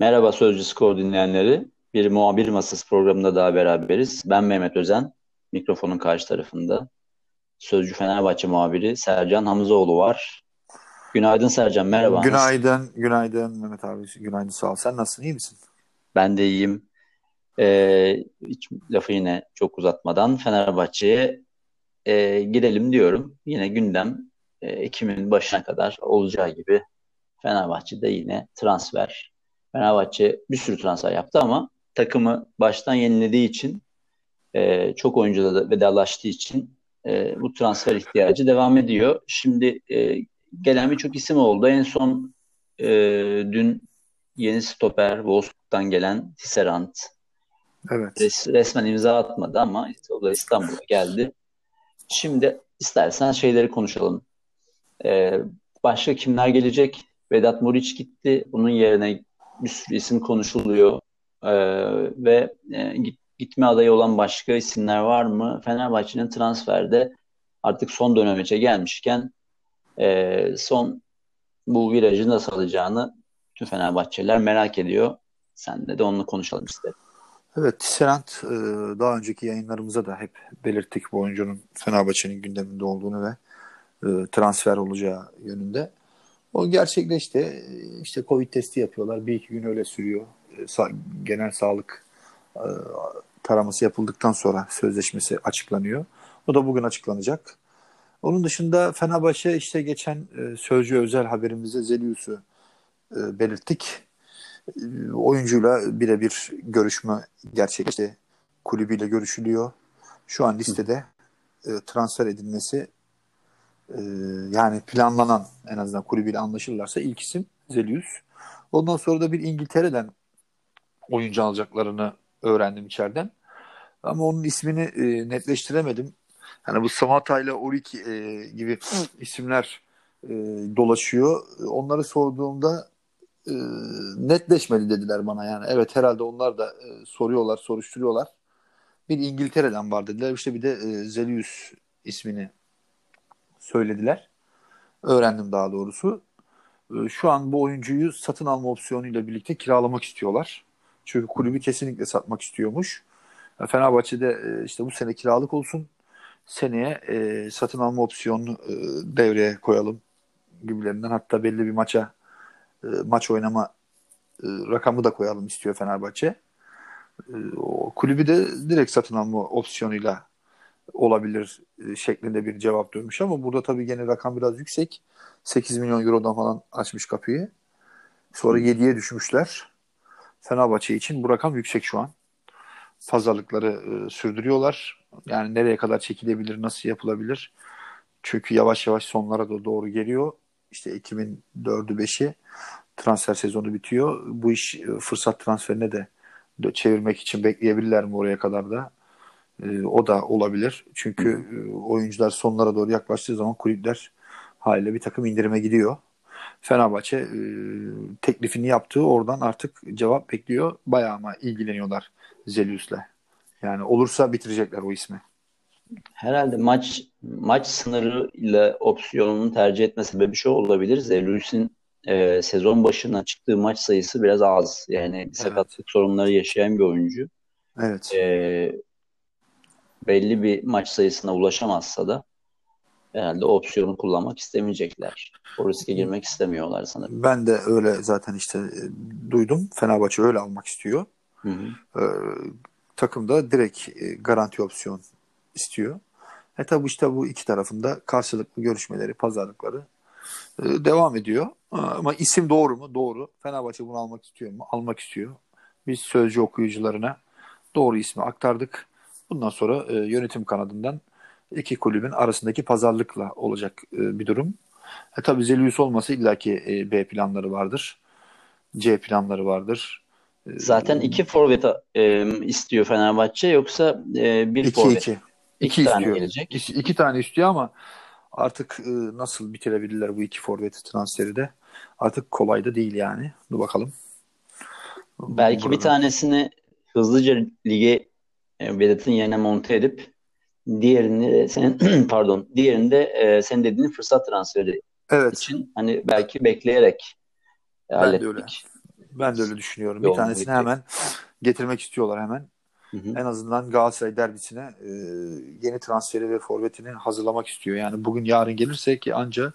Merhaba Sözcü Skor dinleyenleri. Bir muhabir masası programında daha beraberiz. Ben Mehmet Özen. Mikrofonun karşı tarafında. Sözcü Fenerbahçe muhabiri Sercan Hamzoğlu var. Günaydın Sercan, merhaba. Günaydın, günaydın Mehmet abi. Günaydın, sağ ol. Sen nasılsın, iyi misin? Ben de iyiyim. Ee, hiç lafı yine çok uzatmadan Fenerbahçe'ye e, girelim diyorum. Yine gündem e, Ekim'in başına kadar olacağı gibi Fenerbahçe'de yine transfer. Fenerbahçe bir sürü transfer yaptı ama takımı baştan yenilediği için e, çok oyuncuda da vedalaştığı için e, bu transfer ihtiyacı devam ediyor. Şimdi e, gelen birçok isim oldu. En son e, dün yeni stoper Wolfsburg'dan gelen Tisserand. Evet. Res, resmen imza atmadı ama o da İstanbul'a geldi. Şimdi istersen şeyleri konuşalım. Ee, başka kimler gelecek? Vedat Muriç gitti. Bunun yerine bir sürü isim konuşuluyor. Ee, ve e, gitme adayı olan başka isimler var mı? Fenerbahçe'nin transferde artık son dönemece gelmişken e, son bu virajı nasıl alacağını tüm Fenerbahçeliler merak ediyor. Sen de onunla konuşalım isterim. Evet, Serant e, daha önceki yayınlarımıza da hep belirttik bu oyuncunun Fenerbahçe'nin gündeminde olduğunu ve e, transfer olacağı yönünde. O gerçekleşti. İşte Covid testi yapıyorlar. Bir iki gün öyle sürüyor. E, genel sağlık taraması yapıldıktan sonra sözleşmesi açıklanıyor. O da bugün açıklanacak. Onun dışında Fenerbahçe işte geçen Sözcü özel haberimizde Zelius'u belirttik oyuncuyla birebir görüşme gerçekleşti. Kulübüyle görüşülüyor. Şu an listede e, transfer edilmesi e, yani planlanan en azından kulübüyle anlaşırlarsa ilk isim Zelius. Ondan sonra da bir İngiltere'den oyuncu alacaklarını öğrendim içeriden. Ama onun ismini e, netleştiremedim. Yani bu Samata ile Oriki e, gibi isimler e, dolaşıyor. Onları sorduğumda e, netleşmedi dediler bana yani. Evet herhalde onlar da e, soruyorlar, soruşturuyorlar. Bir İngiltere'den var dediler. İşte bir de e, Zelius ismini söylediler. Öğrendim daha doğrusu. E, şu an bu oyuncuyu satın alma opsiyonuyla birlikte kiralamak istiyorlar. Çünkü kulübü kesinlikle satmak istiyormuş. Fenerbahçe'de e, işte bu sene kiralık olsun. Seneye e, satın alma opsiyonunu e, devreye koyalım gibilerinden. Hatta belli bir maça maç oynama rakamı da koyalım istiyor Fenerbahçe. O kulübü de direkt satın alma opsiyonuyla olabilir e, şeklinde bir cevap dönmüş ama burada tabii gene rakam biraz yüksek. 8 milyon eurodan falan açmış kapıyı. Sonra 7'ye düşmüşler. Fenerbahçe için bu rakam yüksek şu an. Pazarlıkları e, sürdürüyorlar. Yani nereye kadar çekilebilir, nasıl yapılabilir? Çünkü yavaş yavaş sonlara da doğru geliyor. İşte Ekim'in 4'ü 5'i transfer sezonu bitiyor. Bu iş e, fırsat transferine de çevirmek için bekleyebilirler mi oraya kadar da? E, o da olabilir. Çünkü e, oyuncular sonlara doğru yaklaştığı zaman kulüpler haliyle bir takım indirime gidiyor. Fenerbahçe e, teklifini yaptığı oradan artık cevap bekliyor. Bayağı ama ilgileniyorlar Zelius'le. Yani olursa bitirecekler o ismi. Herhalde maç maç sınırı ile opsiyonunu tercih etme sebebi şu olabilir. Zelius'in e, sezon başına çıktığı maç sayısı biraz az. Yani evet. sakatlık sorunları yaşayan bir oyuncu. Evet. E, belli bir maç sayısına ulaşamazsa da herhalde opsiyonu kullanmak istemeyecekler. O riske girmek istemiyorlar sanırım. Ben de öyle zaten işte e, duydum. Fenerbahçe öyle almak istiyor. Hı hı. E, takım da direkt e, garanti opsiyon istiyor. E tabi işte bu iki tarafında karşılıklı görüşmeleri, pazarlıkları e, devam ediyor. Ama isim doğru mu? Doğru. Fenerbahçe bunu almak istiyor mu? Almak istiyor. Biz sözcü okuyucularına doğru ismi aktardık. Bundan sonra e, yönetim kanadından iki kulübün arasındaki pazarlıkla olacak e, bir durum. E tabi Zelius olmasa illaki e, B planları vardır. C planları vardır. E, Zaten iki forvet e, istiyor Fenerbahçe yoksa e, bir iki, forvet? Iki. İki, iki tane istiyor. gelecek. İki, iki tane istiyor ama artık e, nasıl bitirebilirler bu iki forvet transferi de artık kolay da değil yani. Dur bakalım. Belki Burada. bir tanesini hızlıca lige Vedat'ın yerine monte edip diğerini senin pardon diğerinde e, senin dediğin fırsat transferi evet. için hani belki bekleyerek ben hallettik. de öyle. Ben de öyle düşünüyorum. Bir tanesini gidecek. hemen getirmek istiyorlar hemen. Hı hı. En azından Galatasaray derbisine e, yeni transferi ve forvetini hazırlamak istiyor. Yani bugün yarın gelirse ki anca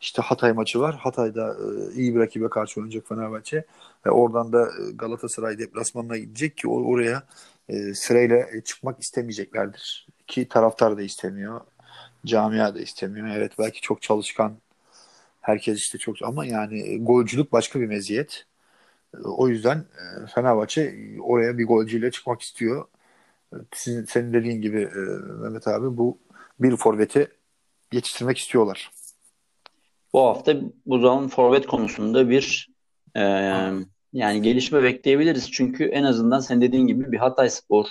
işte Hatay maçı var. Hatay'da e, iyi bir rakibe karşı oynayacak Fenerbahçe. Ve oradan da e, Galatasaray deplasmanına gidecek ki oraya e, sırayla e, çıkmak istemeyeceklerdir. Ki taraftar da istemiyor. Camia da istemiyor. Evet belki çok çalışkan herkes işte çok ama yani e, golcülük başka bir meziyet. O yüzden e, Fenerbahçe oraya bir golcüyle çıkmak istiyor. Sizin, senin dediğin gibi Mehmet abi bu bir forveti yetiştirmek istiyorlar. Bu hafta bu zaman forvet konusunda bir e, yani gelişme bekleyebiliriz. Çünkü en azından sen dediğin gibi bir Hatay Spor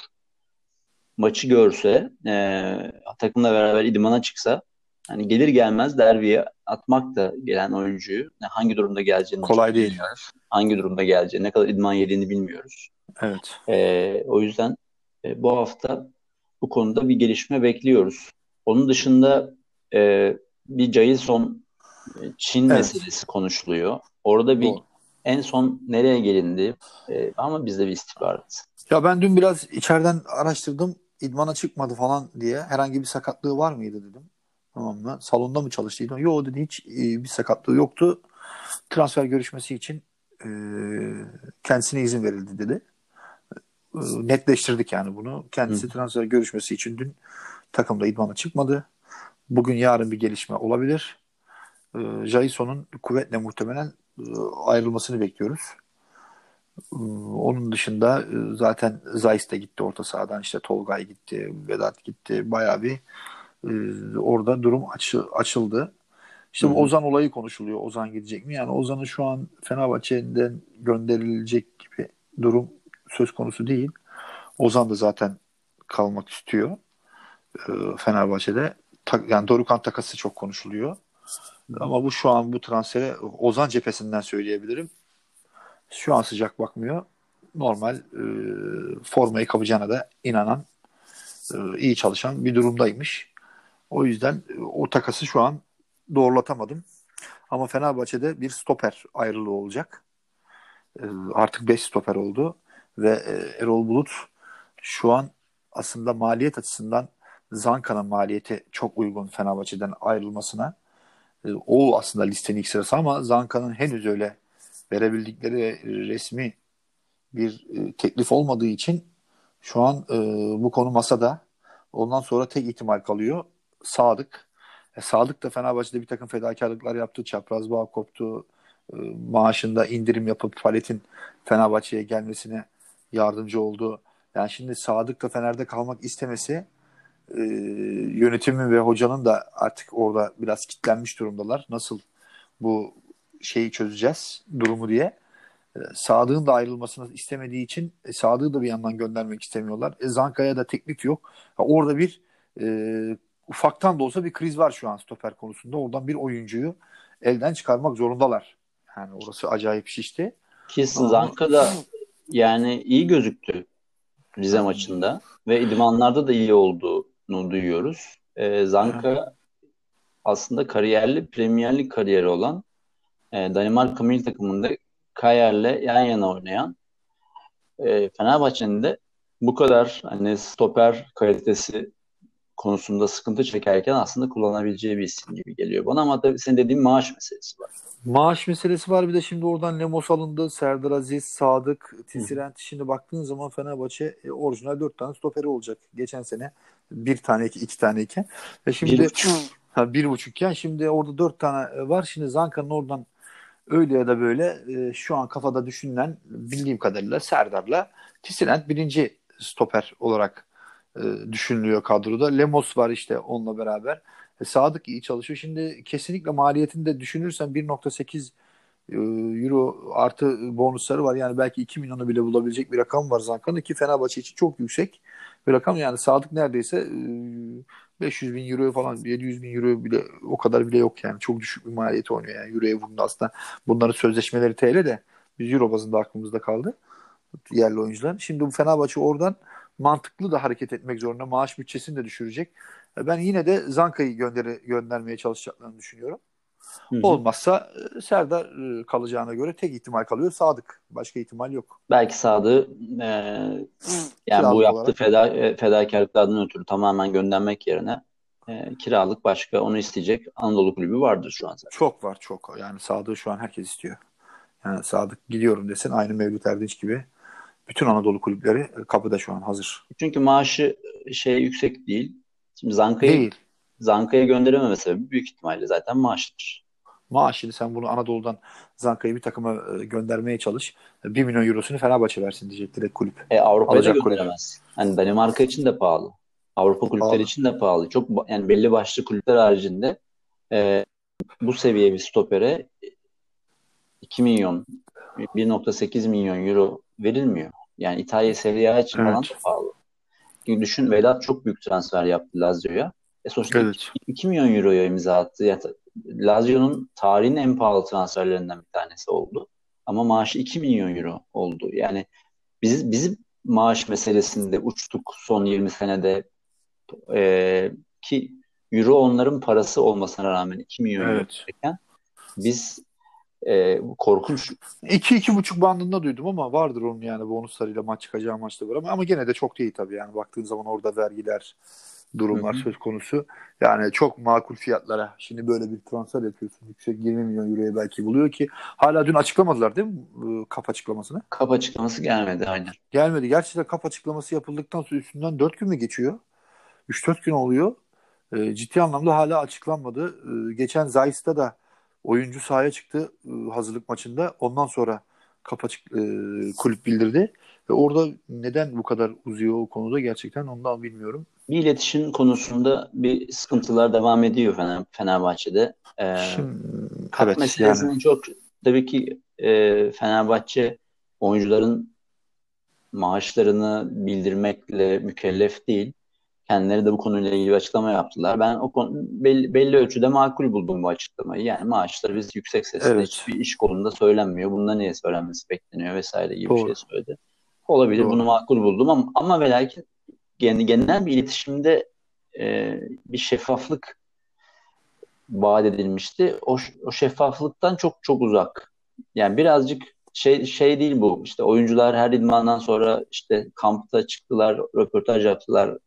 maçı görse e, takımla beraber idmana çıksa hani gelir gelmez derbiye atmak da gelen oyuncuyu hangi durumda geleceğini kolay değil. Bilmiyoruz. Hangi durumda geleceğini, ne kadar idman yediğini bilmiyoruz. Evet. E, o yüzden e, bu hafta bu konuda bir gelişme bekliyoruz. Onun dışında e, bir Jason Çin evet. meselesi konuşuluyor. Orada bir Doğru. En son nereye gelindi? E, ama bizde bir istihbarat. Ya ben dün biraz içeriden araştırdım. İdmana çıkmadı falan diye. Herhangi bir sakatlığı var mıydı dedim. Tamam mı? Salonda mı çalıştıydı? Yok dedi hiç e, bir sakatlığı yoktu. Transfer görüşmesi için e, kendisine izin verildi dedi. E, netleştirdik yani bunu. Kendisi Hı. transfer görüşmesi için dün takımda idmana çıkmadı. Bugün yarın bir gelişme olabilir. E, Jason'un kuvvetle muhtemelen ayrılmasını bekliyoruz. E, onun dışında e, zaten Zayis de gitti orta sahadan. işte Tolgay gitti, Vedat gitti. Bayağı bir e, orada durum açı, açıldı. İşte bu Ozan olayı konuşuluyor. Ozan gidecek mi? Yani Ozan'ı şu an Fenerbahçe'den gönderilecek gibi durum söz konusu değil. Ozan da zaten kalmak istiyor. E, Fenerbahçe'de. Yani Dorukan takası çok konuşuluyor. Ama bu şu an bu transfere Ozan cephesinden söyleyebilirim. Şu an sıcak bakmıyor. Normal e, formayı kapacağına da inanan e, iyi çalışan bir durumdaymış. O yüzden e, o takası şu an doğrulatamadım. Ama Fenerbahçe'de bir stoper ayrılığı olacak. E, artık 5 stoper oldu ve e, Erol Bulut şu an aslında maliyet açısından Zanka'nın maliyeti çok uygun Fenerbahçe'den ayrılmasına. E, o aslında listenin ilk sırası ama Zanka'nın henüz öyle verebildikleri resmi bir e, teklif olmadığı için şu an e, bu konu masada. Ondan sonra tek ihtimal kalıyor. Sadık. E, Sadık da Fenerbahçe'de bir takım fedakarlıklar yaptı. Çapraz bağ koptu. E, maaşında indirim yapıp Palet'in Fenerbahçe'ye gelmesine yardımcı oldu. Yani şimdi Sadık da Fener'de kalmak istemesi e, yönetimin ve hocanın da artık orada biraz kitlenmiş durumdalar. Nasıl bu şeyi çözeceğiz durumu diye. E, Sadık'ın da ayrılmasını istemediği için e, Sadık'ı da bir yandan göndermek istemiyorlar. E, Zanka'ya da teklif yok. Ha, orada bir e, ufaktan da olsa bir kriz var şu an stoper konusunda. Oradan bir oyuncuyu elden çıkarmak zorundalar. Yani orası acayip şişti. Ki Zanka da yani iyi gözüktü Rize maçında ve idmanlarda da iyi olduğunu duyuyoruz. Ee, Zanka aslında kariyerli, Premier Lig kariyeri olan e, Danimarka milli takımında Kayer'le yan yana oynayan e, Fenerbahçe'nin de bu kadar hani stoper kalitesi konusunda sıkıntı çekerken aslında kullanabileceği bir isim gibi geliyor bana ama tabii senin dediğin maaş meselesi var. Maaş meselesi var bir de şimdi oradan Lemos alındı, Serdar Aziz, Sadık, Tisirent. Şimdi baktığın zaman Fenerbahçe e, orijinal dört tane stoperi olacak. Geçen sene bir tane iki, iki tane iki. Ve şimdi bir buçuk. Ha, bir buçukken şimdi orada dört tane e, var. Şimdi Zanka'nın oradan öyle ya da böyle e, şu an kafada düşünülen bildiğim kadarıyla Serdar'la Tisirent birinci stoper olarak e, düşünülüyor kadroda. Lemos var işte onunla beraber. E, Sadık iyi çalışıyor. Şimdi kesinlikle maliyetini de düşünürsen 1.8 e, euro artı bonusları var. Yani belki 2 milyonu bile bulabilecek bir rakam var Zanka'nın ki Fenerbahçe için çok yüksek bir rakam. Yani Sadık neredeyse e, 500 bin euro falan 700 bin euro bile o kadar bile yok yani. Çok düşük bir maliyeti oynuyor yani. Euro'ya vurduğunda aslında bunların sözleşmeleri TL de biz euro bazında aklımızda kaldı yerli oyuncular. Şimdi bu Fenerbahçe oradan mantıklı da hareket etmek zorunda. Maaş bütçesini de düşürecek. Ben yine de Zanka'yı gönderi, göndermeye çalışacaklarını düşünüyorum. Hı-hı. Olmazsa e, Serdar e, kalacağına göre tek ihtimal kalıyor Sadık. Başka ihtimal yok. Belki Sadık e, yani bu yaptığı feda, e, fedakarlıklardan ötürü tamamen göndermek yerine e, kiralık başka onu isteyecek Anadolu kulübü vardır şu an zaten. Çok var çok. Yani Sadık şu an herkes istiyor. Yani Sadık gidiyorum desin aynı Mevlüt Erdinç gibi bütün Anadolu kulüpleri kapıda şu an hazır. Çünkü maaşı şey yüksek değil. Şimdi Zanka'yı değil. Zanka'ya gönderememe sebebi büyük ihtimalle zaten maaştır. Maaşını sen bunu Anadolu'dan Zanka'yı bir takıma e, göndermeye çalış. 1 milyon eurosunu Fenerbahçe versin diyecek direkt kulüp. E, Avrupa'ya da gönderemez. Kulüp. Hani Danimarka için de pahalı. Avrupa kulüpleri pahalı. için de pahalı. Çok yani belli başlı kulüpler haricinde e, bu seviye bir stopere 2 milyon 1.8 milyon euro verilmiyor. Yani İtalya Serie A için evet. falan da pahalı. Çünkü düşün Vedat çok büyük transfer yaptı Lazio'ya. E sonuçta evet. 2 milyon euroya imza attı. Yani Lazio'nun tarihin en pahalı transferlerinden bir tanesi oldu. Ama maaşı 2 milyon euro oldu. Yani biz bizim maaş meselesinde uçtuk son 20 senede e, ki euro onların parası olmasına rağmen 2 milyon evet. euro biz e, korkunç. 2-2,5 bandında duydum ama vardır onun yani bonuslarıyla maç çıkacağı maçta var ama, ama gene de çok değil tabii yani baktığın zaman orada vergiler durumlar Hı-hı. söz konusu. Yani çok makul fiyatlara şimdi böyle bir transfer yapıyorsun. Yüksek 20 milyon euroya belki buluyor ki hala dün açıklamadılar değil mi kap açıklamasını? Kap açıklaması gelmedi aynen. Gelmedi. Gerçekten kap açıklaması yapıldıktan sonra üstünden 4 gün mü geçiyor? 3-4 gün oluyor. E, ciddi anlamda hala açıklanmadı. E, geçen Zayis'ta da oyuncu sahaya çıktı e, hazırlık maçında. Ondan sonra kap açık e, kulüp bildirdi. Ve orada neden bu kadar uzuyor o konuda gerçekten ondan bilmiyorum. Bir iletişim konusunda bir sıkıntılar devam ediyor Fener, Fenerbahçe'de. Ee, Şimdi, evet, meselesini yani. çok tabii ki e, Fenerbahçe oyuncuların maaşlarını bildirmekle mükellef değil. Kendileri de bu konuyla ilgili bir açıklama yaptılar. Ben o konu belli, belli ölçüde makul buldum bu açıklamayı. Yani maaşları biz yüksek sesle evet. hiçbir iş kolunda söylenmiyor. Bunda niye söylenmesi bekleniyor vesaire gibi Doğru. bir şey söyledi. Olabilir Doğru. bunu makul buldum ama ama ve lakin genel bir iletişimde e, bir şeffaflık vaat edilmişti. O, o şeffaflıktan çok çok uzak. Yani birazcık şey şey değil bu. İşte oyuncular her idmandan sonra işte kampta çıktılar, röportaj yaptılar.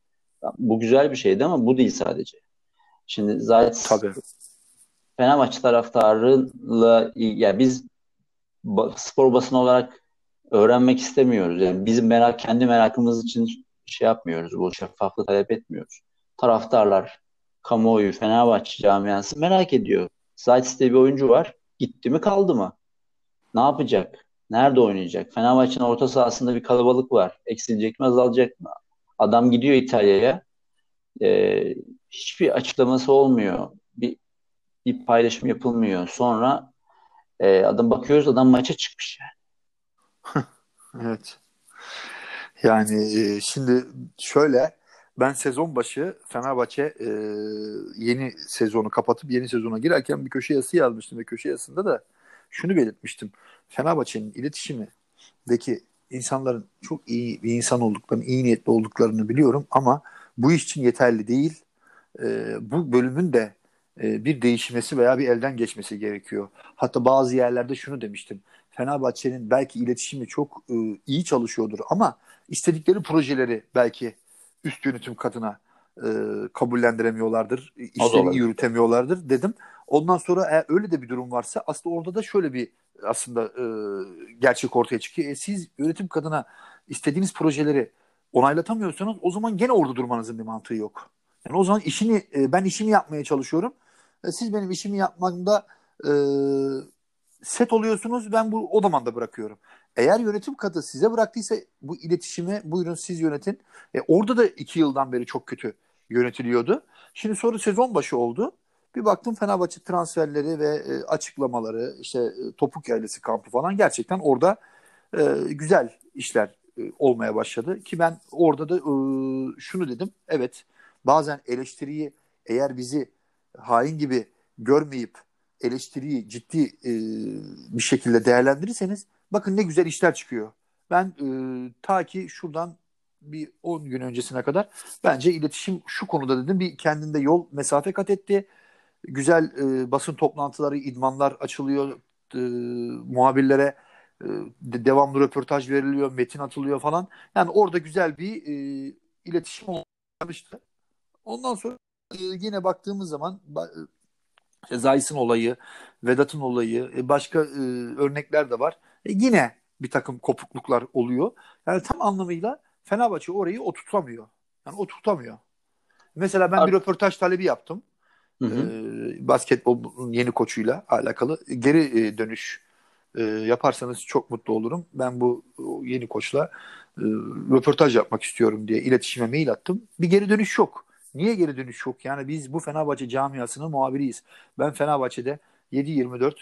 Bu güzel bir şeydi ama bu değil sadece. Şimdi zaten Tabii. Fenerbahçe taraftarıyla yani biz spor basını olarak öğrenmek istemiyoruz. Yani bizim merak kendi merakımız için şey yapmıyoruz. Bu şeffaflığı talep etmiyoruz. Taraftarlar, kamuoyu, Fenerbahçe camiası merak ediyor. Zayt'ste bir oyuncu var. Gitti mi kaldı mı? Ne yapacak? Nerede oynayacak? Fenerbahçe'nin orta sahasında bir kalabalık var. Eksilecek mi azalacak mı? Adam gidiyor İtalya'ya. Ee, hiçbir açıklaması olmuyor. Bir, bir paylaşım yapılmıyor. Sonra e, adam bakıyoruz adam maça çıkmış yani. evet. Yani e, şimdi şöyle ben sezon başı Fenerbahçe e, yeni sezonu kapatıp yeni sezona girerken bir köşe yazısı yazmıştım ve köşe yazısında da şunu belirtmiştim. Fenerbahçe'nin iletişimindeki insanların çok iyi bir insan olduklarını, iyi niyetli olduklarını biliyorum ama bu iş için yeterli değil. E, bu bölümün de e, bir değişmesi veya bir elden geçmesi gerekiyor. Hatta bazı yerlerde şunu demiştim. Fenerbahçe'nin belki iletişimi çok e, iyi çalışıyordur ama istedikleri projeleri belki üst yönetim katına e, kabullendiremiyorlardır. İşleri yürütemiyorlardır dedim. Ondan sonra eğer öyle de bir durum varsa aslında orada da şöyle bir aslında e, gerçek ortaya çıkıyor. E, siz yönetim kadına istediğiniz projeleri onaylatamıyorsanız o zaman gene orada durmanızın bir mantığı yok. Yani o zaman işini e, ben işimi yapmaya çalışıyorum. E, siz benim işimi yapmamda e, set oluyorsunuz. Ben bu o zaman da bırakıyorum. Eğer yönetim katı size bıraktıysa bu iletişimi buyurun siz yönetin. E, orada da iki yıldan beri çok kötü yönetiliyordu. Şimdi sonra sezon başı oldu. Bir baktım Fenerbahçe transferleri ve e, açıklamaları işte e, topuk yaylası kampı falan gerçekten orada e, güzel işler e, olmaya başladı. Ki ben orada da e, şunu dedim. Evet bazen eleştiriyi eğer bizi hain gibi görmeyip eleştiriyi ciddi e, bir şekilde değerlendirirseniz bakın ne güzel işler çıkıyor. Ben e, ta ki şuradan bir 10 gün öncesine kadar bence iletişim şu konuda dedim bir kendinde yol mesafe kat etti. Güzel e, basın toplantıları, idmanlar açılıyor. E, muhabirlere e, devamlı röportaj veriliyor, metin atılıyor falan. Yani orada güzel bir e, iletişim olmuştu. Ondan sonra e, yine baktığımız zaman e, Zayis'in olayı, Vedat'ın olayı, e, başka e, örnekler de var. E, yine bir takım kopukluklar oluyor. Yani tam anlamıyla Fenerbahçe orayı oturtamıyor. Yani oturtamıyor. Mesela ben Art- bir röportaj talebi yaptım. Hı. E, basketbolun yeni koçuyla alakalı. Geri e, dönüş e, yaparsanız çok mutlu olurum. Ben bu yeni koçla e, röportaj yapmak istiyorum diye iletişime mail attım. Bir geri dönüş yok. Niye geri dönüş yok? Yani biz bu Fenerbahçe camiasının muhabiriyiz. Ben Fenerbahçe'de 7-24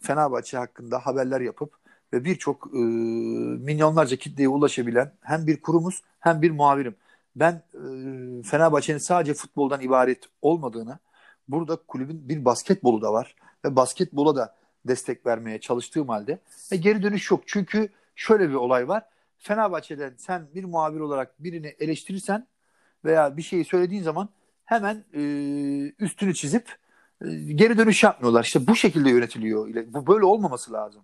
Fenerbahçe hakkında haberler yapıp ve birçok e, milyonlarca kitleye ulaşabilen hem bir kurumuz hem bir muhabirim. Ben e, Fenerbahçe'nin sadece futboldan ibaret olmadığını, burada kulübün bir basketbolu da var ve basketbola da destek vermeye çalıştığım halde e, geri dönüş yok. Çünkü şöyle bir olay var. Fenerbahçe'den sen bir muhabir olarak birini eleştirirsen veya bir şeyi söylediğin zaman hemen e, üstünü çizip e, geri dönüş yapmıyorlar. İşte bu şekilde yönetiliyor. Bu böyle olmaması lazım.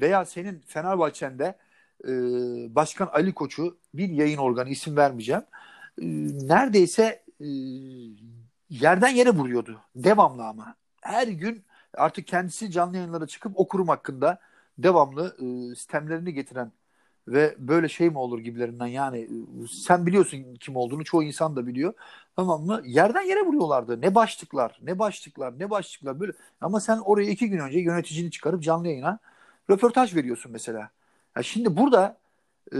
Veya senin Fenerbahçe'nde e, Başkan Ali Koç'u bir yayın organı isim vermeyeceğim. E, neredeyse e, yerden yere vuruyordu. Devamlı ama. Her gün artık kendisi canlı yayınlara çıkıp o kurum hakkında devamlı e, sistemlerini getiren ve böyle şey mi olur gibilerinden yani e, sen biliyorsun kim olduğunu çoğu insan da biliyor. Tamam mı? Yerden yere vuruyorlardı. Ne başlıklar ne başlıklar ne başlıklar böyle. Ama sen oraya iki gün önce yöneticini çıkarıp canlı yayına röportaj veriyorsun mesela. Ya şimdi burada e,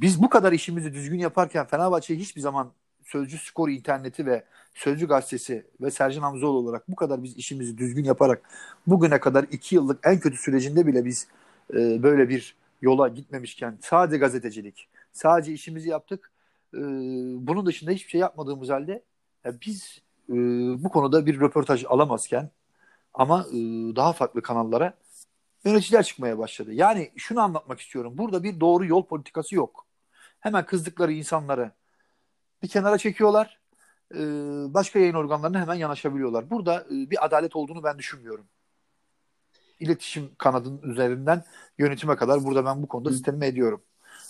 biz bu kadar işimizi düzgün yaparken Fenerbahçe hiçbir zaman Sözcü Skor interneti ve Sözcü Gazetesi ve Sercan Hamzoğlu olarak bu kadar biz işimizi düzgün yaparak bugüne kadar iki yıllık en kötü sürecinde bile biz e, böyle bir yola gitmemişken sadece gazetecilik, sadece işimizi yaptık. E, bunun dışında hiçbir şey yapmadığımız halde ya biz e, bu konuda bir röportaj alamazken ama e, daha farklı kanallara yöneticiler çıkmaya başladı. Yani şunu anlatmak istiyorum. Burada bir doğru yol politikası yok. Hemen kızdıkları insanları bir kenara çekiyorlar. E, başka yayın organlarına hemen yanaşabiliyorlar. Burada e, bir adalet olduğunu ben düşünmüyorum iletişim kanadının üzerinden yönetime kadar burada ben bu konuda sistemi ediyorum.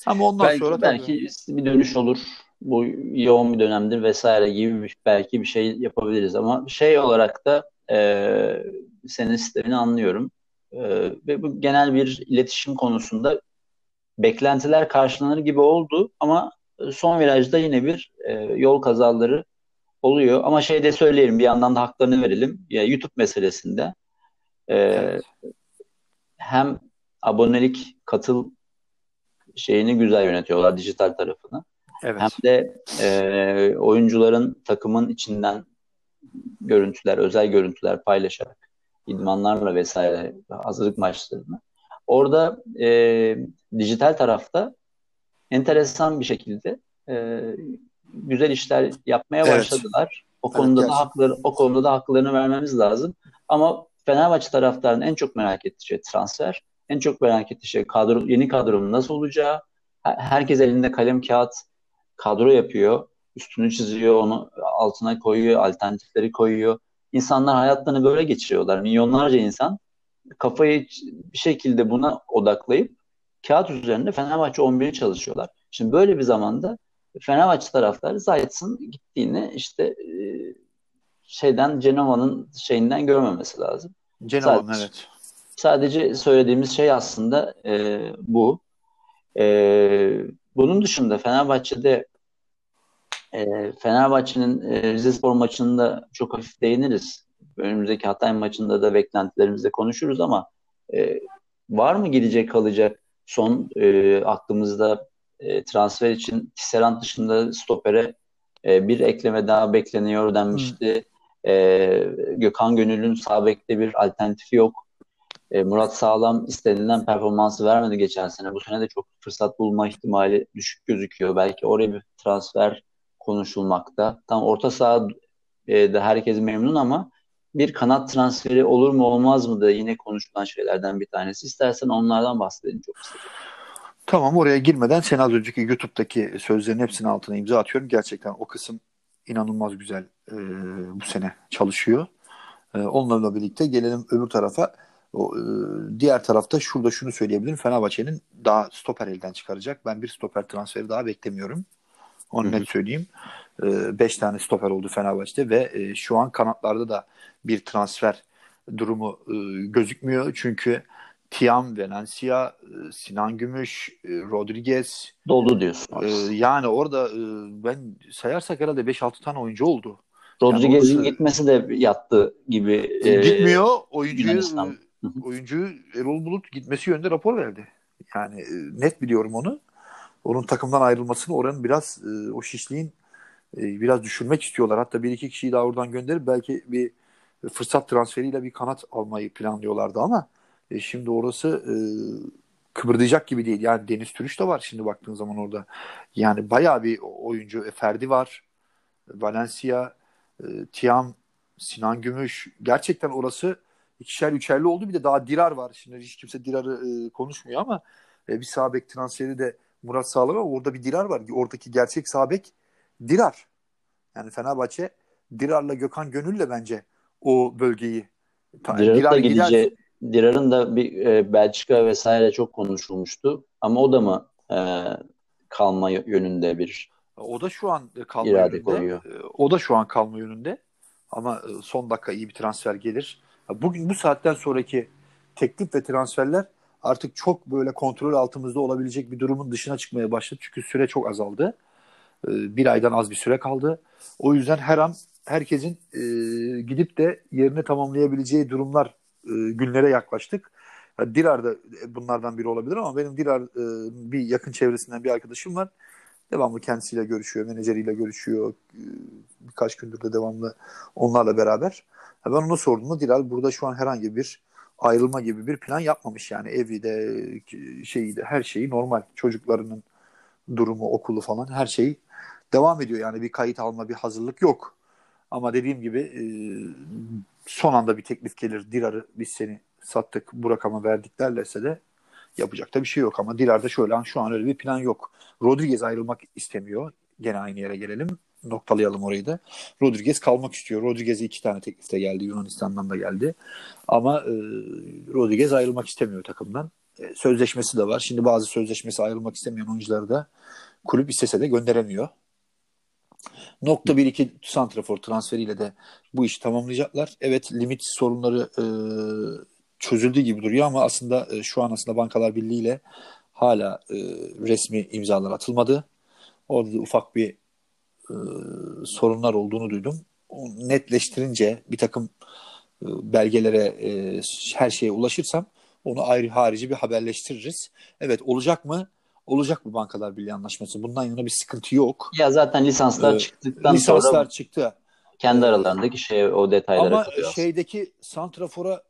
Ama ondan belki, sonra belki tabii... bir dönüş olur. Bu yoğun bir dönemdir vesaire gibi bir, belki bir şey yapabiliriz ama şey olarak da e, senin sistemini anlıyorum. E, ve bu genel bir iletişim konusunda beklentiler karşılanır gibi oldu ama son virajda yine bir e, yol kazaları oluyor. Ama şey de söyleyelim bir yandan da haklarını verelim. Ya YouTube meselesinde e, evet. hem abonelik katıl şeyini güzel yönetiyorlar dijital tarafını. Evet. Hem de e, oyuncuların takımın içinden görüntüler, özel görüntüler paylaşarak idmanlarla vesaire hazırlık maçlarını. Orada e, dijital tarafta enteresan bir şekilde e, güzel işler yapmaya evet. başladılar. O konuda evet, da hakları o konuda da haklarını vermemiz lazım. Ama Fenerbahçe taraftarının en çok merak ettiği şey transfer. En çok merak ettiği şey kadro, yeni kadronun nasıl olacağı. Herkes elinde kalem kağıt kadro yapıyor. Üstünü çiziyor, onu altına koyuyor, alternatifleri koyuyor. İnsanlar hayatlarını böyle geçiriyorlar. Milyonlarca insan kafayı bir şekilde buna odaklayıp kağıt üzerinde Fenerbahçe 11'i çalışıyorlar. Şimdi böyle bir zamanda Fenerbahçe taraftarı Zayt'sın gittiğini işte e, şeyden Cenova'nın şeyinden görmemesi lazım. Cenova'nın evet. Sadece söylediğimiz şey aslında e, bu. E, bunun dışında Fenerbahçe'de e, Fenerbahçe'nin e, Rizespor maçında çok hafif değiniriz. Önümüzdeki Hatay maçında da beklentilerimizde konuşuruz ama e, var mı gidecek kalacak son e, aklımızda e, transfer için Tisserand dışında stopere e, bir ekleme daha bekleniyor denmişti. E, Gökhan Gönül'ün sağ bekte bir alternatifi yok. E, Murat Sağlam istenilen performansı vermedi geçen sene. Bu sene de çok fırsat bulma ihtimali düşük gözüküyor. Belki oraya bir transfer konuşulmakta. Tam orta saha e, de herkes memnun ama bir kanat transferi olur mu olmaz mı da yine konuşulan şeylerden bir tanesi. İstersen onlardan bahsedelim çok kısaca. Tamam oraya girmeden sen az önceki YouTube'daki sözlerin hepsinin altına imza atıyorum. Gerçekten o kısım inanılmaz güzel e, bu sene çalışıyor. E, onlarla birlikte gelelim öbür tarafa. O, e, diğer tarafta şurada şunu söyleyebilirim. Fenerbahçe'nin daha stoper elden çıkaracak. Ben bir stoper transferi daha beklemiyorum. Onu Hı-hı. net söyleyeyim. 5 e, tane stoper oldu Fenerbahçe'de ve e, şu an kanatlarda da bir transfer durumu e, gözükmüyor. Çünkü Tiam, Valencia, e, Sinan Gümüş, Rodriguez. Doldu diyorsun. Yani orada ben sayarsak herhalde 5-6 tane oyuncu oldu. Rodriguez'in yani gitmesi de yattı gibi. Gitmiyor. Oyuncuyu, oyuncu Erol Bulut gitmesi yönünde rapor verdi. Yani net biliyorum onu. Onun takımdan ayrılmasını oranın biraz o şişliğin e, biraz düşürmek istiyorlar. Hatta bir iki kişiyi daha oradan gönderip belki bir fırsat transferiyle bir kanat almayı planlıyorlardı ama e, şimdi orası e, kıpırdayacak gibi değil. Yani Deniz Türüç de var şimdi baktığın zaman orada. Yani bayağı bir oyuncu. E, Ferdi var. Valencia, e, Tiam, Sinan Gümüş. Gerçekten orası ikişer üçerli oldu. Bir de daha Dirar var. Şimdi hiç kimse Dirar'ı e, konuşmuyor ama e, bir sağ bek transferi de Murat Sağlam ama orada bir Dirar var. Oradaki gerçek sağ bek Dirar. Yani Fenerbahçe Dirar'la Gökhan Gönül'le bence o bölgeyi Dirar'ın Dirar da gideceği Dirar'ın da bir e, Belçika vesaire çok konuşulmuştu. Ama o da mı e, kalma yönünde bir o da şu an kalma yönünde. Koyuyor. E, o da şu an kalma yönünde. Ama e, son dakika iyi bir transfer gelir. Bugün bu saatten sonraki teklif ve transferler artık çok böyle kontrol altımızda olabilecek bir durumun dışına çıkmaya başladı. Çünkü süre çok azaldı. E, bir aydan az bir süre kaldı. O yüzden her an herkesin e, gidip de yerini tamamlayabileceği durumlar e, günlere yaklaştık. Yani Dirar da bunlardan biri olabilir ama benim Dirar e, bir yakın çevresinden bir arkadaşım var. Devamlı kendisiyle görüşüyor, menajeriyle görüşüyor. E, birkaç gündür de devamlı onlarla beraber. Ben ona sorduğumda Dirar burada şu an herhangi bir ayrılma gibi bir plan yapmamış yani evi de şeyi de her şeyi normal çocuklarının durumu okulu falan her şey devam ediyor yani bir kayıt alma bir hazırlık yok. Ama dediğim gibi e, son anda bir teklif gelir. Dirar'ı biz seni sattık bu rakama verdik derlerse de yapacak da bir şey yok. Ama Dirar'da şöyle an şu an öyle bir plan yok. Rodriguez ayrılmak istemiyor. Gene aynı yere gelelim. Noktalayalım orayı da. Rodriguez kalmak istiyor. Rodriguez'e iki tane teklif de geldi. Yunanistan'dan da geldi. Ama e, Rodriguez ayrılmak istemiyor takımdan. E, sözleşmesi de var. Şimdi bazı sözleşmesi ayrılmak istemeyen oyuncuları da kulüp istese de gönderemiyor. Nokta bir iki santrafor transferiyle de bu işi tamamlayacaklar. Evet limit sorunları e, çözüldü gibi duruyor ama aslında e, şu an aslında Bankalar Birliği ile hala e, resmi imzalar atılmadı. Orada da ufak bir e, sorunlar olduğunu duydum. O netleştirince bir takım e, belgelere e, her şeye ulaşırsam onu ayrı harici bir haberleştiririz. Evet olacak mı? Olacak bu Bankalar Birliği anlaşması. Bundan yana bir sıkıntı yok. Ya zaten lisanslar ee, çıktıktan lisanslar sonra çıktı. Kendi aralarındaki şey o detaylara Ama kalıyor. şeydeki santrafora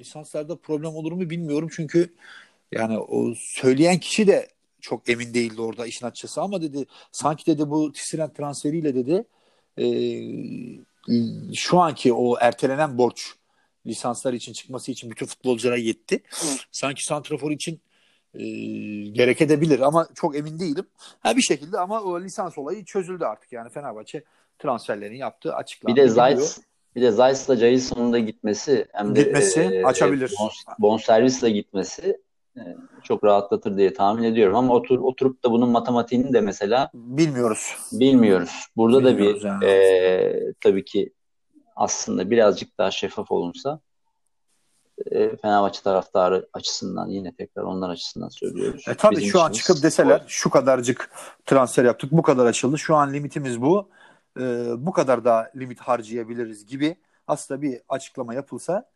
lisanslarda problem olur mu bilmiyorum çünkü yani o söyleyen kişi de çok emin değildi orada işin açıkçası ama dedi sanki dedi bu Tisserand transferiyle dedi e, şu anki o ertelenen borç lisanslar için çıkması için bütün futbolculara yetti. Sanki santrafor için e, gerekebilir ama çok emin değilim. Ha bir şekilde ama o lisans olayı çözüldü artık yani Fenerbahçe transferlerini yaptı açıklandı. Bir de Zayt bir de Zayt'la Jason'un da gitmesi hem de gitmesi e, açabilir. Bon, bonservisle gitmesi e, çok rahatlatır diye tahmin ediyorum ama otur, oturup da bunun matematiğini de mesela bilmiyoruz. Bilmiyoruz. Burada bilmiyoruz da bir yani. e, tabii ki aslında birazcık daha şeffaf olunsa e, Fenerbahçe taraftarı açısından yine tekrar onlar açısından söylüyoruz. E, tabii Bizim şu an çıkıp deseler o. şu kadarcık transfer yaptık bu kadar açıldı şu an limitimiz bu e, bu kadar da limit harcayabiliriz gibi aslında bir açıklama yapılsa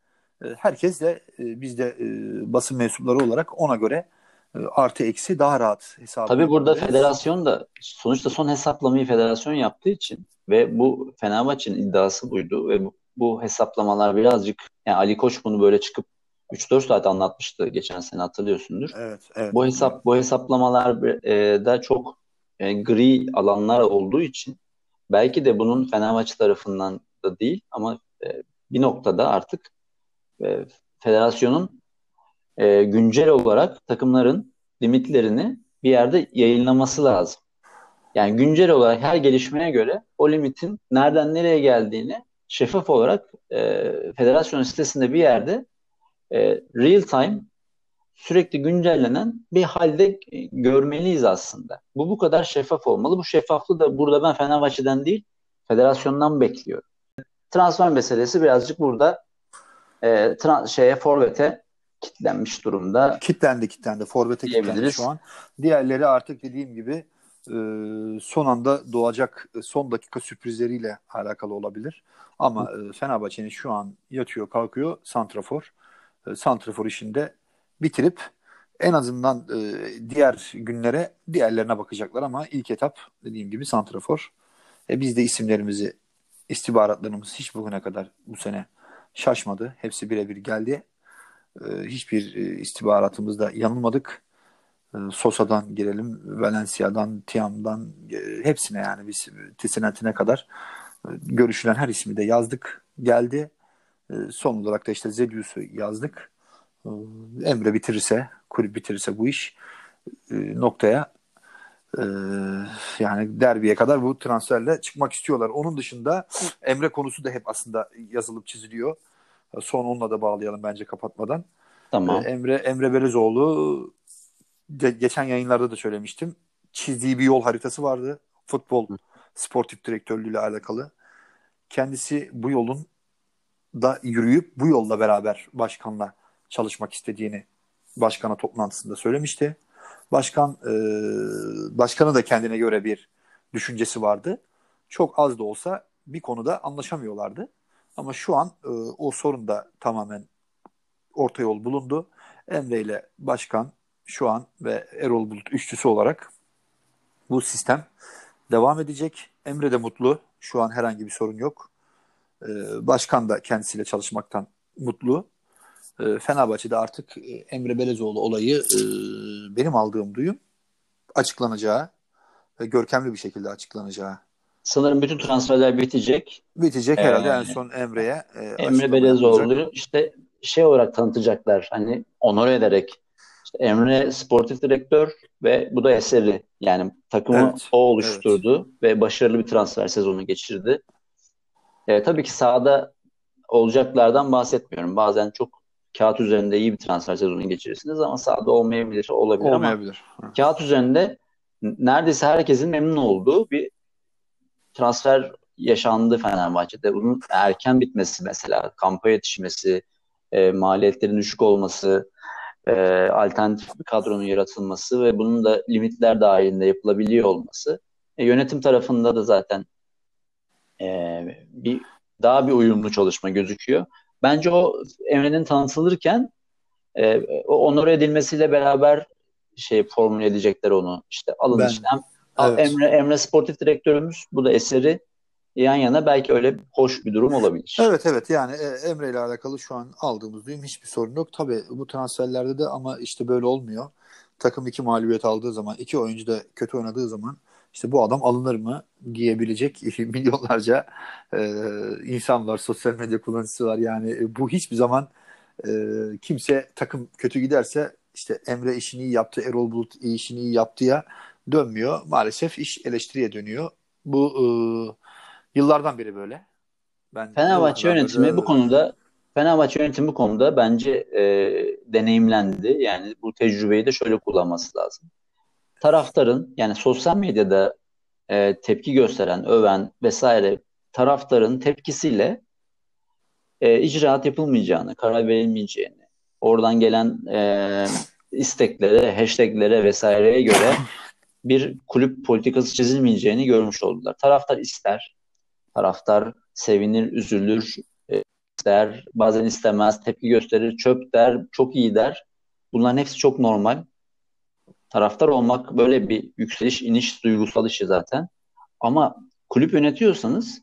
e, herkes de e, biz de e, basın mensupları olarak ona göre e, artı eksi daha rahat hesap Tabii burada federasyon da sonuçta son hesaplamayı federasyon yaptığı için ve bu Fenerbahçe'nin iddiası buydu ve bu, bu hesaplamalar birazcık yani Ali Koç bunu böyle çıkıp 3-4 saat anlatmıştı geçen sene hatırlıyorsundur. Evet, evet. Bu hesap bu hesaplamalar e, da çok e, gri alanlar olduğu için belki de bunun Fenerbahçe tarafından da değil ama e, bir noktada artık e, federasyonun e, güncel olarak takımların limitlerini bir yerde yayınlaması lazım. Yani güncel olarak her gelişmeye göre o limitin nereden nereye geldiğini şeffaf olarak e, federasyon sitesinde bir yerde e, real time sürekli güncellenen bir halde görmeliyiz aslında. Bu bu kadar şeffaf olmalı. Bu şeffaflığı da burada ben Fenerbahçe'den değil federasyondan bekliyorum. Transfer meselesi birazcık burada e, trans, şeye forvete kitlenmiş durumda. Kitlendi kitlendi. Forvete kitlendi şu an. Diğerleri artık dediğim gibi son anda doğacak e, son dakika sürprizleriyle alakalı olabilir. Ama e, Fenerbahçe'nin şu an yatıyor kalkıyor Santrafor. Santrafor işinde bitirip en azından diğer günlere diğerlerine bakacaklar ama ilk etap dediğim gibi Santrafor. E, biz de isimlerimizi istihbaratlarımız hiç bugüne kadar bu sene şaşmadı. Hepsi birebir geldi. E, hiçbir e, istihbaratımızda yanılmadık. E, Sosa'dan girelim, Valencia'dan, Tiam'dan e, hepsine yani biz Tisinet'ine kadar e, görüşülen her ismi de yazdık. Geldi. E, son olarak da işte Zedius'u yazdık. E, Emre bitirirse, kulüp bitirirse bu iş e, noktaya ee, yani derbiye kadar bu transferle çıkmak istiyorlar. Onun dışında Emre konusu da hep aslında yazılıp çiziliyor. Son onunla da bağlayalım bence kapatmadan. Tamam. Ee, Emre Emre Belezoğlu de, geçen yayınlarda da söylemiştim. Çizdiği bir yol haritası vardı. Futbol sportif direktörlüğüyle alakalı. Kendisi bu yolun da yürüyüp bu yolla beraber başkanla çalışmak istediğini başkana toplantısında söylemişti. Başkan e, başkanı da kendine göre bir düşüncesi vardı. Çok az da olsa bir konuda anlaşamıyorlardı. Ama şu an e, o sorun da tamamen orta yol bulundu. Emre ile başkan şu an ve Erol Bulut üçlüsü olarak bu sistem devam edecek. Emre de mutlu. Şu an herhangi bir sorun yok. Ee, başkan da kendisiyle çalışmaktan mutlu. Ee, Fenerbahçe'de artık e, Emre Belezoğlu olayı e, benim aldığım duyum açıklanacağı ve görkemli bir şekilde açıklanacağı. Sanırım bütün transferler bitecek. Bitecek herhalde ee, en son Emre'ye. E, Emre Belezoğlu işte şey olarak tanıtacaklar. Hani onore ederek Emre sportif direktör ve bu da eseri. Yani takımı evet, o oluşturdu evet. ve başarılı bir transfer sezonu geçirdi. E, tabii ki sahada olacaklardan bahsetmiyorum. Bazen çok kağıt üzerinde iyi bir transfer sezonu geçirirsiniz ama sahada olmayabilir, olabilir Olmayabilir. ama kağıt üzerinde neredeyse herkesin memnun olduğu bir transfer yaşandı Fenerbahçe'de. Bunun erken bitmesi mesela, kampa yetişmesi, e, maliyetlerin düşük olması, e, alternatif bir kadronun yaratılması ve bunun da limitler dahilinde yapılabiliyor olması. E, yönetim tarafında da zaten e, bir daha bir uyumlu çalışma gözüküyor. Bence o Emre'nin tanıtılırken e, onore edilmesiyle beraber şey formüle edecekler onu. İşte alın ben, işte evet. Emre, Emre sportif direktörümüz bu da eseri yan yana belki öyle hoş bir durum olabilir. Evet evet yani e, Emre ile alakalı şu an aldığımız duyum hiçbir sorun yok. Tabii bu transferlerde de ama işte böyle olmuyor. Takım iki mağlubiyet aldığı zaman, iki oyuncu da kötü oynadığı zaman işte bu adam alınır mı diyebilecek milyonlarca e, insan var, sosyal medya kullanıcısı var. Yani e, bu hiçbir zaman e, kimse takım kötü giderse işte Emre işini iyi yaptı, Erol Bulut işini iyi yaptıya dönmüyor. Maalesef iş eleştiriye dönüyor. Bu e, yıllardan beri böyle. Ben Fenerbahçe yönetimi böyle... bu konuda Fenerbahçe yönetimi bu konuda bence e, deneyimlendi. Yani bu tecrübeyi de şöyle kullanması lazım taraftarın yani sosyal medyada e, tepki gösteren, öven vesaire taraftarın tepkisiyle e, icraat yapılmayacağını, karar verilmeyeceğini, oradan gelen e, isteklere, hashtaglere vesaireye göre bir kulüp politikası çizilmeyeceğini görmüş oldular. Taraftar ister, taraftar sevinir, üzülür, e, ister, bazen istemez, tepki gösterir, çöp der, çok iyi der. Bunların hepsi çok normal taraftar olmak böyle bir yükseliş iniş duygusal işi zaten. Ama kulüp yönetiyorsanız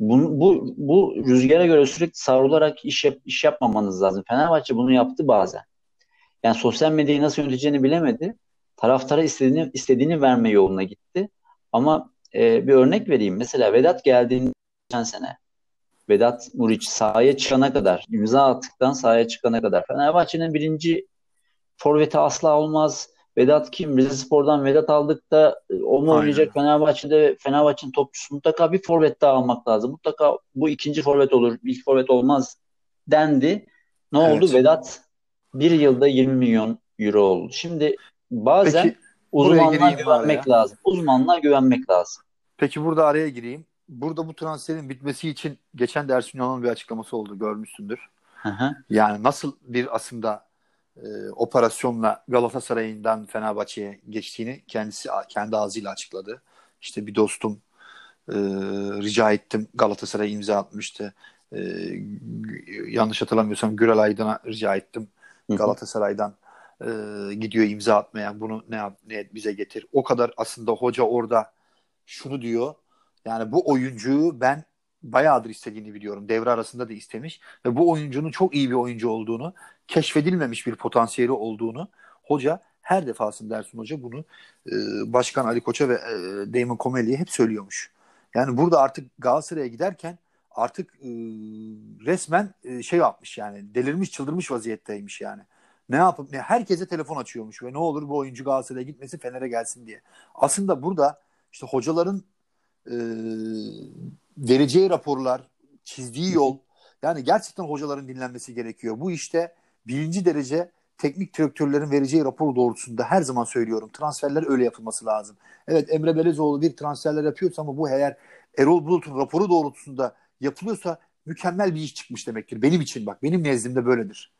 bu, bu, bu rüzgara göre sürekli savrularak iş, yap, iş yapmamanız lazım. Fenerbahçe bunu yaptı bazen. Yani sosyal medyayı nasıl yöneteceğini bilemedi. Taraftara istediğini, istediğini verme yoluna gitti. Ama e, bir örnek vereyim. Mesela Vedat geldiğinde geçen sene Vedat Muriç sahaya çıkana kadar, imza attıktan sahaya çıkana kadar Fenerbahçe'nin birinci forveti asla olmaz Vedat kim? Rize Spor'dan Vedat aldık da e, o mu oynayacak Fenerbahçe'de Fenerbahçe'nin topçusu mutlaka bir forvet daha almak lazım. Mutlaka bu ikinci forvet olur. ilk forvet olmaz dendi. Ne evet. oldu? Vedat bir yılda 20 milyon euro oldu. Şimdi bazen Peki, uzmanlığa güvenmek lazım. Uzmanlığa güvenmek lazım. Peki burada araya gireyim. Burada bu transferin bitmesi için geçen de Ersun Yanal'ın bir açıklaması oldu. Görmüşsündür. Hı hı. Yani nasıl bir aslında e, operasyonla Galatasaray'ından Fenerbahçe'ye geçtiğini kendisi kendi ağzıyla açıkladı. İşte bir dostum e, rica ettim Galatasaray'a imza atmıştı. E, yanlış hatırlamıyorsam Gürel Aydın'a rica ettim Galatasaray'dan e, gidiyor imza atmaya bunu ne yap ne bize getir. O kadar aslında hoca orada şunu diyor. Yani bu oyuncuyu ben bayağıdır istediğini biliyorum. Devre arasında da istemiş ve bu oyuncunun çok iyi bir oyuncu olduğunu, keşfedilmemiş bir potansiyeli olduğunu hoca her defasında Ersun Hoca bunu e, Başkan Ali Koç'a ve e, Damon Comellie'ye hep söylüyormuş. Yani burada artık Galatasaray'a giderken artık e, resmen e, şey yapmış yani delirmiş çıldırmış vaziyetteymiş yani. Ne yapıp ne herkese telefon açıyormuş ve ne olur bu oyuncu Galatasaray'a gitmesi Fener'e gelsin diye. Aslında burada işte hocaların e, vereceği raporlar, çizdiği yol yani gerçekten hocaların dinlenmesi gerekiyor. Bu işte birinci derece teknik direktörlerin vereceği rapor doğrultusunda her zaman söylüyorum transferler öyle yapılması lazım. Evet Emre Belezoğlu bir transferler yapıyorsa ama bu eğer Erol Bulut'un raporu doğrultusunda yapılıyorsa mükemmel bir iş çıkmış demektir. Benim için bak benim nezdimde böyledir.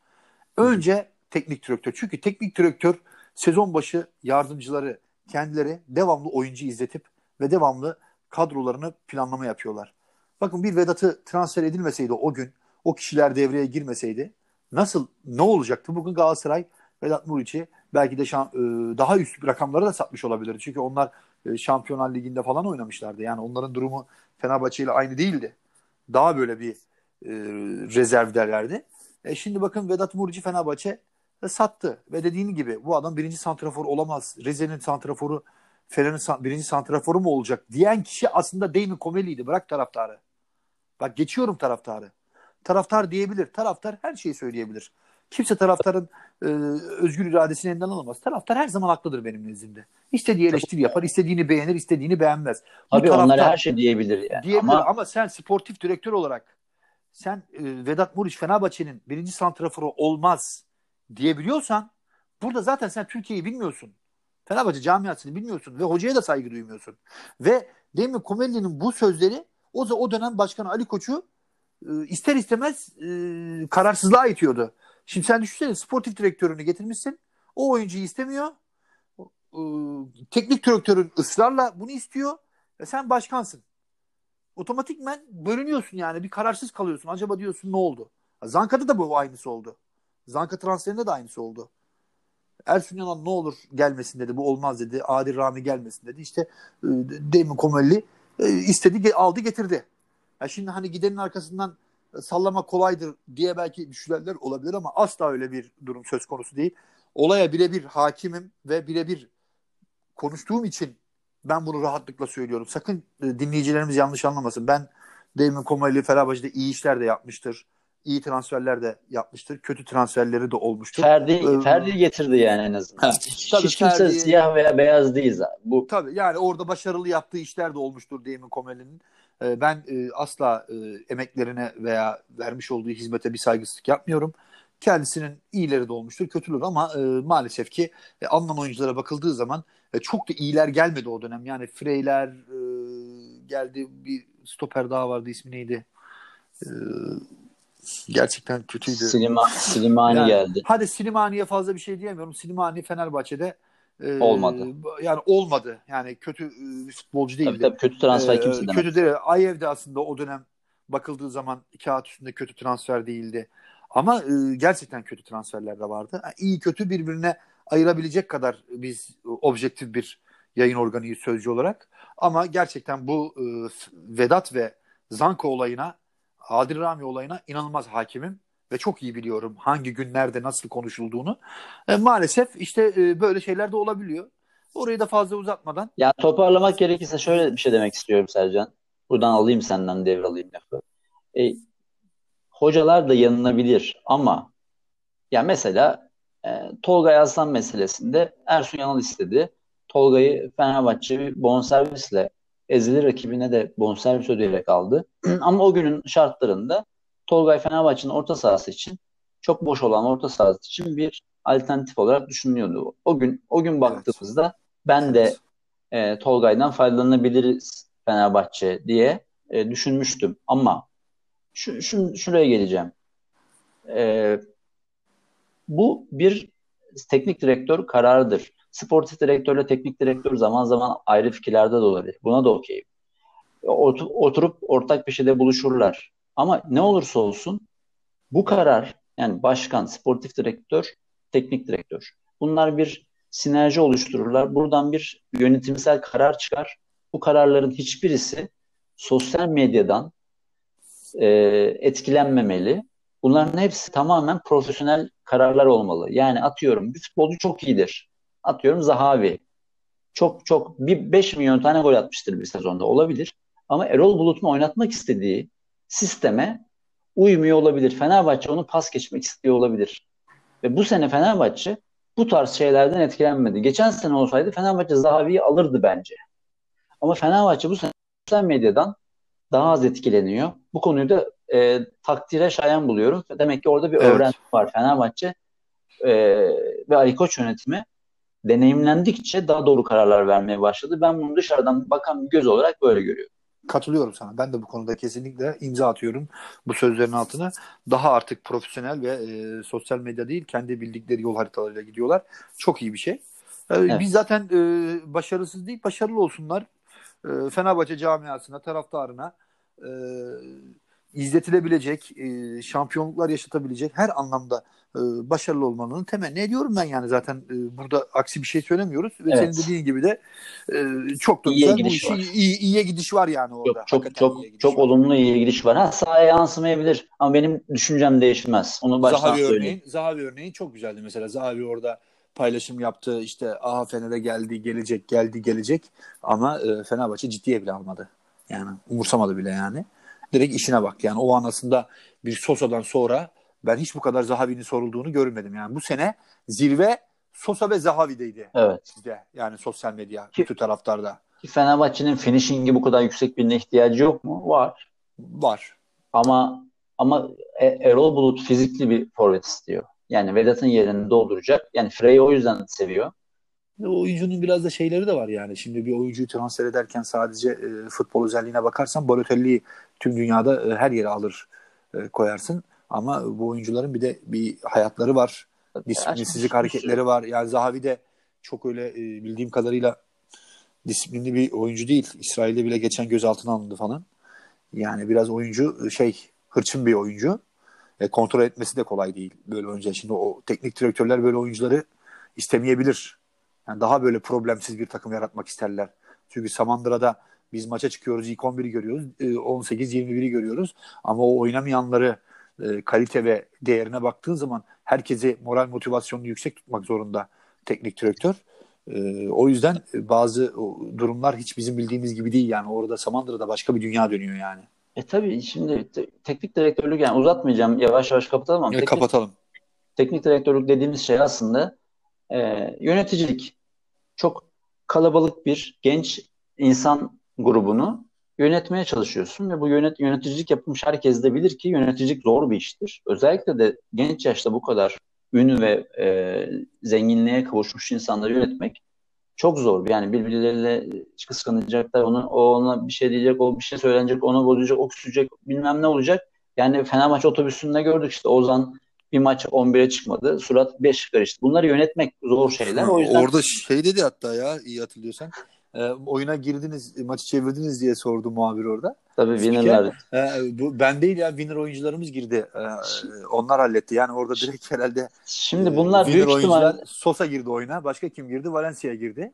Önce teknik direktör. Çünkü teknik direktör sezon başı yardımcıları kendileri devamlı oyuncu izletip ve devamlı kadrolarını planlama yapıyorlar. Bakın bir Vedat'ı transfer edilmeseydi o gün, o kişiler devreye girmeseydi nasıl, ne olacaktı? Bugün Galatasaray Vedat Muriç'i belki de şan, e, daha üst rakamlara da satmış olabilir. Çünkü onlar e, Şampiyonlar Ligi'nde falan oynamışlardı. Yani onların durumu Fenerbahçe ile aynı değildi. Daha böyle bir e, rezerv derlerdi. E şimdi bakın Vedat Muriç'i Fenerbahçe sattı. Ve dediğin gibi bu adam birinci santrafor olamaz. Rize'nin santraforu Fener'in birinci santraforu mu olacak diyen kişi aslında Damon Comellie'ydi. Bırak taraftarı. Bak geçiyorum taraftarı. Taraftar diyebilir. Taraftar her şeyi söyleyebilir. Kimse taraftarın e, özgür iradesini elinden alamaz. Taraftar her zaman haklıdır benim nezdimde. İstediği eleştiri yapar, istediğini beğenir, istediğini beğenmez. Bu Tabii taraftar, her şey diyebilir yani. Diyebilir ama... ama sen sportif direktör olarak sen e, Vedat Muriç Fenerbahçe'nin birinci santraforu olmaz diyebiliyorsan burada zaten sen Türkiye'yi bilmiyorsun. Fenerbahçe camiasını bilmiyorsun ve hocaya da saygı duymuyorsun. Ve Demir Komelli'nin bu sözleri o, o dönem başkanı Ali Koç'u e, ister istemez e, kararsızlığa itiyordu. Şimdi sen düşünsene sportif direktörünü getirmişsin. O oyuncuyu istemiyor. E, teknik direktörün ısrarla bunu istiyor. Ve sen başkansın. Otomatikmen bölünüyorsun yani. Bir kararsız kalıyorsun. Acaba diyorsun ne oldu? Zanka'da da bu aynısı oldu. Zanka transferinde de aynısı oldu. Ersun Yanal ne olur gelmesin dedi. Bu olmaz dedi. Adil Rami gelmesin dedi. İşte e, Damon Comelli e, istedi aldı getirdi. Ya şimdi hani gidenin arkasından sallama kolaydır diye belki düşünenler olabilir ama asla öyle bir durum söz konusu değil. Olaya birebir hakimim ve birebir konuştuğum için ben bunu rahatlıkla söylüyorum. Sakın e, dinleyicilerimiz yanlış anlamasın. Ben Damon Comelli Fenerbahçe'de iyi işler de yapmıştır iyi transferler de yapmıştır. Kötü transferleri de olmuştur. Ferdi, ee, Ferdi getirdi yani en azından. Hiç, tabii hiç kimse Ferdi, siyah veya beyaz değil zaten. Bu. Tabii yani orada başarılı yaptığı işler de olmuştur Damon Comell'in. Ee, ben e, asla e, emeklerine veya vermiş olduğu hizmete bir saygısızlık yapmıyorum. Kendisinin iyileri de olmuştur, kötüleri ama e, maalesef ki e, alınan oyunculara bakıldığı zaman e, çok da iyiler gelmedi o dönem. Yani Freyler e, geldi, bir stoper daha vardı ismi neydi? E, gerçekten kötüydü. Silima, Silimani yani, geldi. Hadi Silimani'ye fazla bir şey diyemiyorum. Silimani Fenerbahçe'de e, olmadı. Yani olmadı. Yani kötü e, futbolcu değildi. Tabii tabii kötü transfer e, kimse demez. Kötü değil. Ayev de aslında o dönem bakıldığı zaman kağıt üstünde kötü transfer değildi. Ama e, gerçekten kötü transferler de vardı. Yani iyi kötü birbirine ayırabilecek kadar biz objektif bir yayın organıyız sözcü olarak. Ama gerçekten bu e, Vedat ve Zanko olayına Adil Rami olayına inanılmaz hakimim ve çok iyi biliyorum hangi günlerde nasıl konuşulduğunu. E, maalesef işte e, böyle şeyler de olabiliyor. Orayı da fazla uzatmadan. Ya toparlamak gerekirse şöyle bir şey demek istiyorum Sercan. Buradan alayım senden devralayım lafı. E, hocalar da yanılabilir ama ya mesela e, Tolga Aslan meselesinde Ersun Yanal istedi. Tolga'yı Fenerbahçe bir bonservisle ezili rakibine de bonservis ödeyerek aldı. Ama o günün şartlarında Tolgay Fenerbahçe'nin orta sahası için çok boş olan orta sahası için bir alternatif olarak düşünülüyordu. O gün o gün baktığımızda evet. ben de e, Tolgay'dan faydalanabiliriz Fenerbahçe diye e, düşünmüştüm. Ama şu, şu şuraya geleceğim. E, bu bir teknik direktör kararıdır. Sportif direktörle teknik direktör zaman zaman ayrı fikirlerde de olabilir. Buna da okeyim. Oturup ortak bir şeyde buluşurlar. Ama ne olursa olsun bu karar yani başkan, sportif direktör, teknik direktör. Bunlar bir sinerji oluştururlar. Buradan bir yönetimsel karar çıkar. Bu kararların hiçbirisi sosyal medyadan e, etkilenmemeli. Bunların hepsi tamamen profesyonel kararlar olmalı. Yani atıyorum bir futbolcu çok iyidir. Atıyorum Zahavi. Çok çok bir 5 milyon tane gol atmıştır bir sezonda olabilir. Ama Erol Bulut'un oynatmak istediği sisteme uymuyor olabilir. Fenerbahçe onu pas geçmek istiyor olabilir. Ve bu sene Fenerbahçe bu tarz şeylerden etkilenmedi. Geçen sene olsaydı Fenerbahçe Zahavi'yi alırdı bence. Ama Fenerbahçe bu sene sosyal medyadan daha az etkileniyor. Bu konuyu da e, takdire şayan buluyorum. Demek ki orada bir evet. öğrenme var. Fenerbahçe e, ve Ali Koç yönetimi deneyimlendikçe daha doğru kararlar vermeye başladı. Ben bunu dışarıdan bakan bir göz olarak böyle görüyorum. Katılıyorum sana. Ben de bu konuda kesinlikle imza atıyorum bu sözlerin altına. Daha artık profesyonel ve e, sosyal medya değil kendi bildikleri yol haritalarıyla gidiyorlar. Çok iyi bir şey. E, evet. Biz zaten e, başarısız değil başarılı olsunlar. E, Fenerbahçe camiasına, taraftarına e, izletilebilecek, e, şampiyonluklar yaşatabilecek her anlamda e, başarılı olmanın temenni ediyorum ben yani zaten e, burada aksi bir şey söylemiyoruz ve evet. senin dediğin gibi de e, çok da iyiye güzel bu işi iyi, iyiye gidiş var yani orada. Çok çok çok, çok var. olumlu iyiye gidiş var. Ha sahaya yansımayabilir ama benim düşüncem değişmez. Onu baştan Zahavi söyleyeyim. Örneğin, Zahavi örneği çok güzeldi mesela. Zahavi orada paylaşım yaptı. işte aha Fener'e geldi, gelecek, geldi, gelecek ama e, Fenerbahçe ciddiye bile almadı. Yani umursamadı bile yani direkt işine bak. Yani o an aslında bir Sosa'dan sonra ben hiç bu kadar Zahavi'nin sorulduğunu görmedim. Yani bu sene zirve Sosa ve Zahavi'deydi. Evet. Sizde. Yani sosyal medya, ki, bütün taraftarda. Ki Fenerbahçe'nin finishing'i bu kadar yüksek birine ihtiyacı yok mu? Var. Var. Ama ama e, Erol Bulut fizikli bir forvet istiyor. Yani Vedat'ın yerini dolduracak. Yani Frey'i o yüzden seviyor. O oyuncunun biraz da şeyleri de var yani. Şimdi bir oyuncuyu transfer ederken sadece e, futbol özelliğine bakarsan Balotelli'yi tüm dünyada e, her yere alır e, koyarsın. Ama bu oyuncuların bir de bir hayatları var. Disiplinsizlik hareketleri var. Yani Zahavi de çok öyle e, bildiğim kadarıyla disiplinli bir oyuncu değil. İsrail'de bile geçen gözaltına alındı falan. Yani biraz oyuncu e, şey hırçın bir oyuncu. E, kontrol etmesi de kolay değil böyle oyuncu. Şimdi o teknik direktörler böyle oyuncuları istemeyebilir. Yani daha böyle problemsiz bir takım yaratmak isterler. Çünkü Samandıra'da biz maça çıkıyoruz ilk 11'i görüyoruz. 18-21'i e, görüyoruz. Ama o oynamayanları e, kalite ve değerine baktığın zaman herkesi moral motivasyonunu yüksek tutmak zorunda teknik direktör. E, o yüzden bazı durumlar hiç bizim bildiğimiz gibi değil yani orada Samandıra'da başka bir dünya dönüyor yani. E tabii şimdi te- teknik direktörlük yani uzatmayacağım yavaş yavaş kapatalım ama. E, teknik, kapatalım. Teknik direktörlük dediğimiz şey aslında e, yöneticilik. Çok kalabalık bir genç insan grubunu yönetmeye çalışıyorsun ve bu yönet yöneticilik yapmış herkes de bilir ki yöneticilik zor bir iştir. Özellikle de genç yaşta bu kadar ün ve e, zenginliğe kavuşmuş insanları yönetmek çok zor. Yani birbirleriyle kıskanacaklar, onu, o ona bir şey diyecek, o bir şey söylenecek, ona bozacak, o küsecek, bilmem ne olacak. Yani Fenerbahçe otobüsünde gördük işte Ozan bir maç 11'e çıkmadı. Surat 5 karıştı. Bunları yönetmek zor şeyler. O yüzden Orada şey dedi hatta ya iyi hatırlıyorsan. E, oyuna girdiniz, maçı çevirdiniz diye sordu muhabir orada. Tabii winner'lar. E, bu ben değil ya winner oyuncularımız girdi. E, onlar halletti. Yani orada direkt herhalde Şimdi bunlar e, büyük ihtimalle Sosa girdi oyuna. Başka kim girdi? Valencia girdi.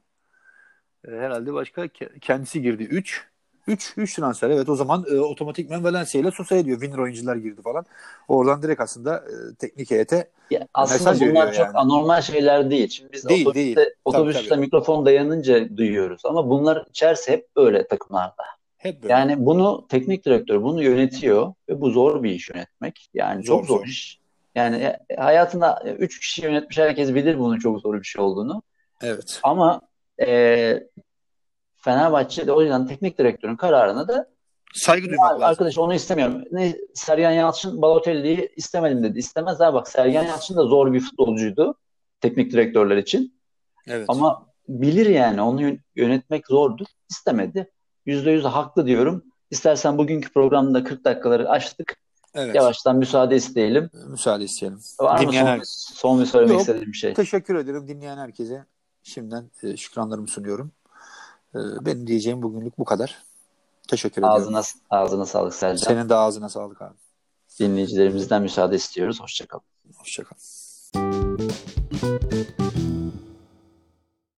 E, herhalde başka kendisi girdi. 3 3 3 transfer evet o zaman e, otomatikmen Valencia ile Sosa ediyor. Winner oyuncular girdi falan. Oradan direkt aslında e, teknik heyete ya aslında bunlar çok yani. anormal şeyler değil. Şimdi biz değil, otobüste, değil. otobüste tabii, tabii. mikrofon dayanınca duyuyoruz ama bunlar içerisi hep böyle takımlarda. Hep böyle. Yani bunu teknik direktör bunu yönetiyor ve bu zor bir iş yönetmek. Yani zor, çok zor, zor iş. Yani e, hayatında 3 kişi yönetmiş herkes bilir bunun çok zor bir şey olduğunu. Evet. Ama e, Fenerbahçe de o yüzden teknik direktörün kararına da Saygı duymak lazım. arkadaş onu istemiyorum. Ne, Sergen Yalçın Balotelli'yi istemedim dedi. İstemez bak Sergen Yalçın da zor bir futbolcuydu teknik direktörler için. Evet. Ama bilir yani onu yön- yönetmek zordur. İstemedi. Yüzde yüz haklı diyorum. İstersen bugünkü programda 40 dakikaları açtık. evet. Yavaştan müsaade isteyelim. Müsaade isteyelim. Var mı Dinleyen son, her- son bir söylemek Yok. istediğim bir şey? Teşekkür ederim dinleyen herkese. Şimdiden e, şükranlarımı sunuyorum. E, benim diyeceğim bugünlük bu kadar. Teşekkür ediyorum. Ağzına, ağzına sağlık Selcan. Senin de ağzına sağlık abi. Dinleyicilerimizden müsaade istiyoruz. Hoşçakalın. Hoşçakal.